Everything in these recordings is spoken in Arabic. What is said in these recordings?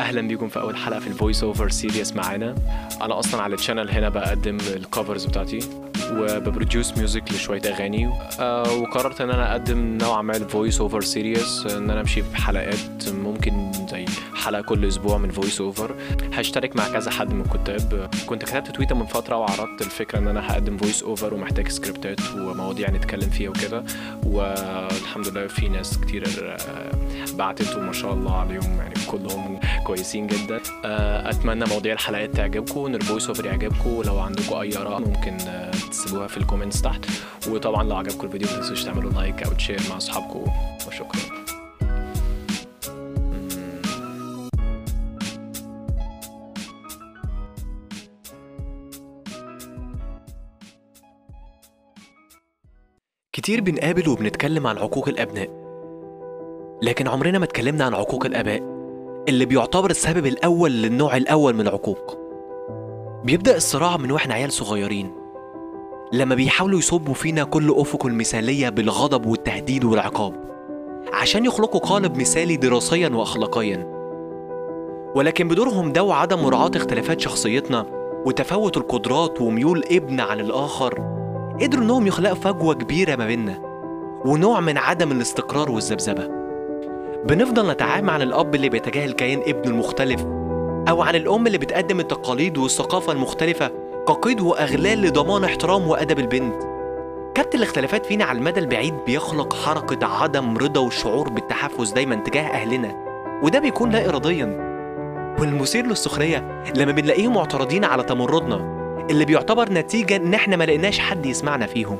أهلا بيكم في أول حلقة في ال voice over series معانا. أنا أصلا على ال channel هنا بقدم ال covers بتاعتي. وب produce music لشوية أغاني. آه وقررت إن أنا أقدم نوعا ما ال voice over series إن أنا أمشي بحلقات ممكن زي حلقة كل أسبوع من voice over هشترك مع كذا حد من الكتاب. كنت كتبت تويتر من فترة وعرضت الفكرة إن أنا هقدم voice over ومحتاج سكريبتات ومواضيع نتكلم فيها وكده. والحمد لله في ناس كتير آه، بعتت وما شاء الله عليهم يعني كلهم كويسين جدا. آه، أتمنى مواضيع الحلقات تعجبكم إن ال voice over يعجبكم. ولو عندكم أي آراء ممكن تسيبوها في ال comments تحت. وطبعا لو عجبكم الفيديو ما تنسوش تعملوا like أو share مع أصحابكم. وشكرا. كتير بنقابل وبنتكلم عن عقوق الأبناء. لكن عمرنا ما اتكلمنا عن عقوق الآباء اللي بيعتبر السبب الأول للنوع الأول من العقوق. بيبدأ الصراع من وإحنا عيال صغيرين. لما بيحاولوا يصبوا فينا كل أفق المثالية بالغضب والتهديد والعقاب. عشان يخلقوا قالب مثالي دراسيا وأخلاقيا. ولكن بدورهم ده وعدم مراعاة اختلافات شخصيتنا وتفاوت القدرات وميول ابن عن الآخر قدروا إنهم يخلقوا فجوة كبيرة ما بيننا ونوع من عدم الاستقرار والذبذبة. بنفضل نتعامل عن الأب اللي بيتجاهل كيان ابنه المختلف أو عن الأم اللي بتقدم التقاليد والثقافة المختلفة كقيد وأغلال لضمان احترام وأدب البنت. كبت الاختلافات فينا على المدى البعيد بيخلق حركة عدم رضا والشعور بالتحفز دايما تجاه أهلنا وده بيكون لا إراديا. والمثير للسخرية لما بنلاقيهم معترضين على تمردنا اللي بيعتبر نتيجة إن إحنا ما لقيناش حد يسمعنا فيهم.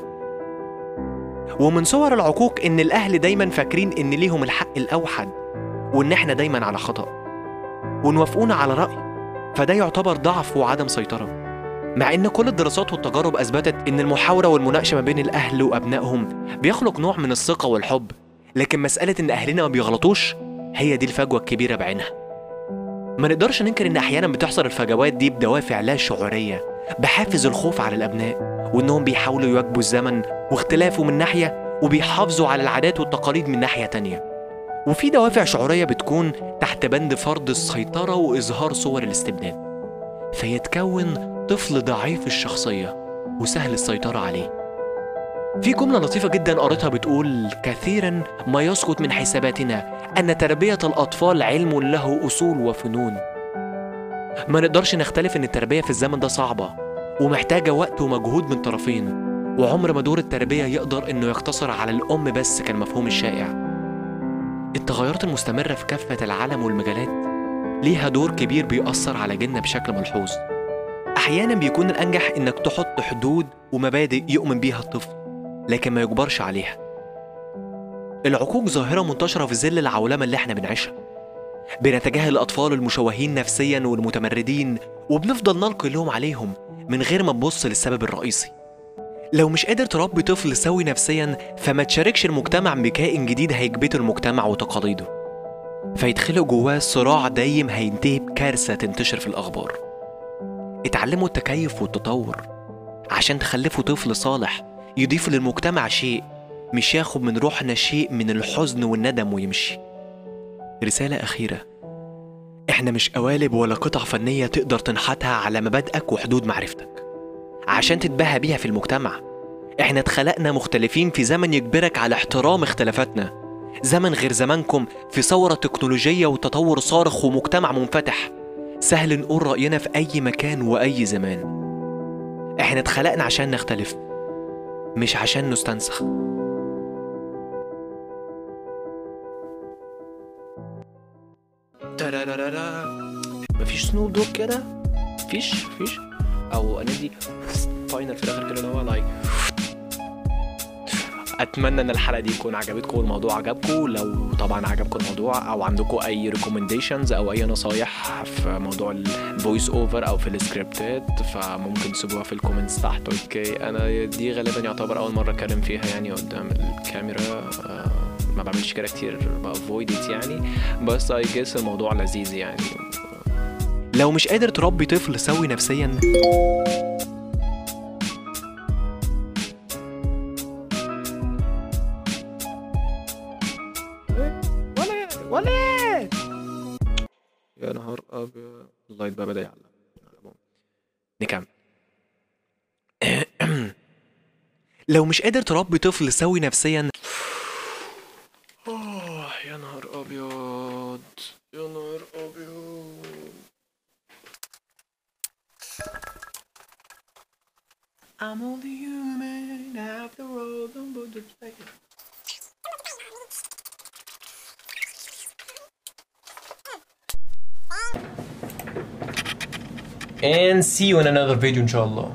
ومن صور العقوق إن الأهل دايما فاكرين إن ليهم الحق الأوحد وإن إحنا دايما على خطأ. ونوافقونا على رأي فده يعتبر ضعف وعدم سيطرة. مع إن كل الدراسات والتجارب أثبتت إن المحاورة والمناقشة ما بين الأهل وأبنائهم بيخلق نوع من الثقة والحب لكن مسألة إن أهلنا ما بيغلطوش هي دي الفجوة الكبيرة بعينها. ما نقدرش ننكر إن أحيانا بتحصل الفجوات دي بدوافع لا شعورية بحافز الخوف على الأبناء وإنهم بيحاولوا يواجبوا الزمن واختلافه من ناحية وبيحافظوا على العادات والتقاليد من ناحية تانية. وفي دوافع شعورية بتكون تحت بند فرض السيطرة وإظهار صور الاستبداد. فيتكون طفل ضعيف الشخصية وسهل السيطرة عليه. في جملة لطيفة جدا قريتها بتقول كثيرا ما يسقط من حساباتنا أن تربية الأطفال علم له أصول وفنون. ما نقدرش نختلف إن التربية في الزمن ده صعبة ومحتاجة وقت ومجهود من طرفين وعمر ما دور التربية يقدر إنه يقتصر على الأم بس كالمفهوم الشائع. التغيرات المستمرة في كافة العالم والمجالات ليها دور كبير بيأثر على جيلنا بشكل ملحوظ. أحيانا بيكون الأنجح إنك تحط حدود ومبادئ يؤمن بيها الطفل لكن ما يجبرش عليها. العقوق ظاهرة منتشرة في ظل العولمة اللي إحنا بنعيشها. بنتجاهل الأطفال المشوهين نفسيا والمتمردين وبنفضل نلقي اللوم عليهم من غير ما نبص للسبب الرئيسي. لو مش قادر تربي طفل سوي نفسيا فما تشاركش المجتمع بكائن جديد هيكبته المجتمع وتقاليده. فيدخلوا جواه صراع دايم هينتهي بكارثة تنتشر في الأخبار. اتعلموا التكيف والتطور. عشان تخلفوا طفل صالح يضيف للمجتمع شيء مش ياخد من روحنا شيء من الحزن والندم ويمشي. رسالة أخيرة. إحنا مش قوالب ولا قطع فنية تقدر تنحتها على مبادئك وحدود معرفتك. عشان تتباهى بيها في المجتمع إحنا اتخلقنا مختلفين في زمن يجبرك على احترام اختلافاتنا. زمن غير زمانكم في ثورة تكنولوجية وتطور صارخ ومجتمع منفتح. سهل نقول رأينا في أي مكان وأي زمان. إحنا اتخلقنا عشان نختلف مش عشان نستنسخ. مفيش Snoop Dogg كده؟ مفيش مفيش. أو and the final في الآخر كده اللي هو like أتمنى إن الحلقة دي تكون عجبتكم والموضوع عجبكم. لو طبعا عجبكم الموضوع أو عندكم أي recommendations أو أي نصايح في موضوع ال voice over أو في السكريبتات فممكن تسيبوها في ال comments تحت. okay. أنا دي غالبا يعتبر أول مرة أتكلم فيها يعني قدام الكاميرا. آه، ما بعملش كده كتير. ب avoid يعني. بس I guess الموضوع لذيذ يعني. لو مش قادر تربي طفل سوي نفسيا. ولا يا نهار أبيض. ال light بقى بدا يعلق نكمل. لو مش قادر تربي طفل سوي نفسيا. آه يا نهار أبيض. يا نهار أبيض. I'm only human after all don't put the and see you in another video inshallah.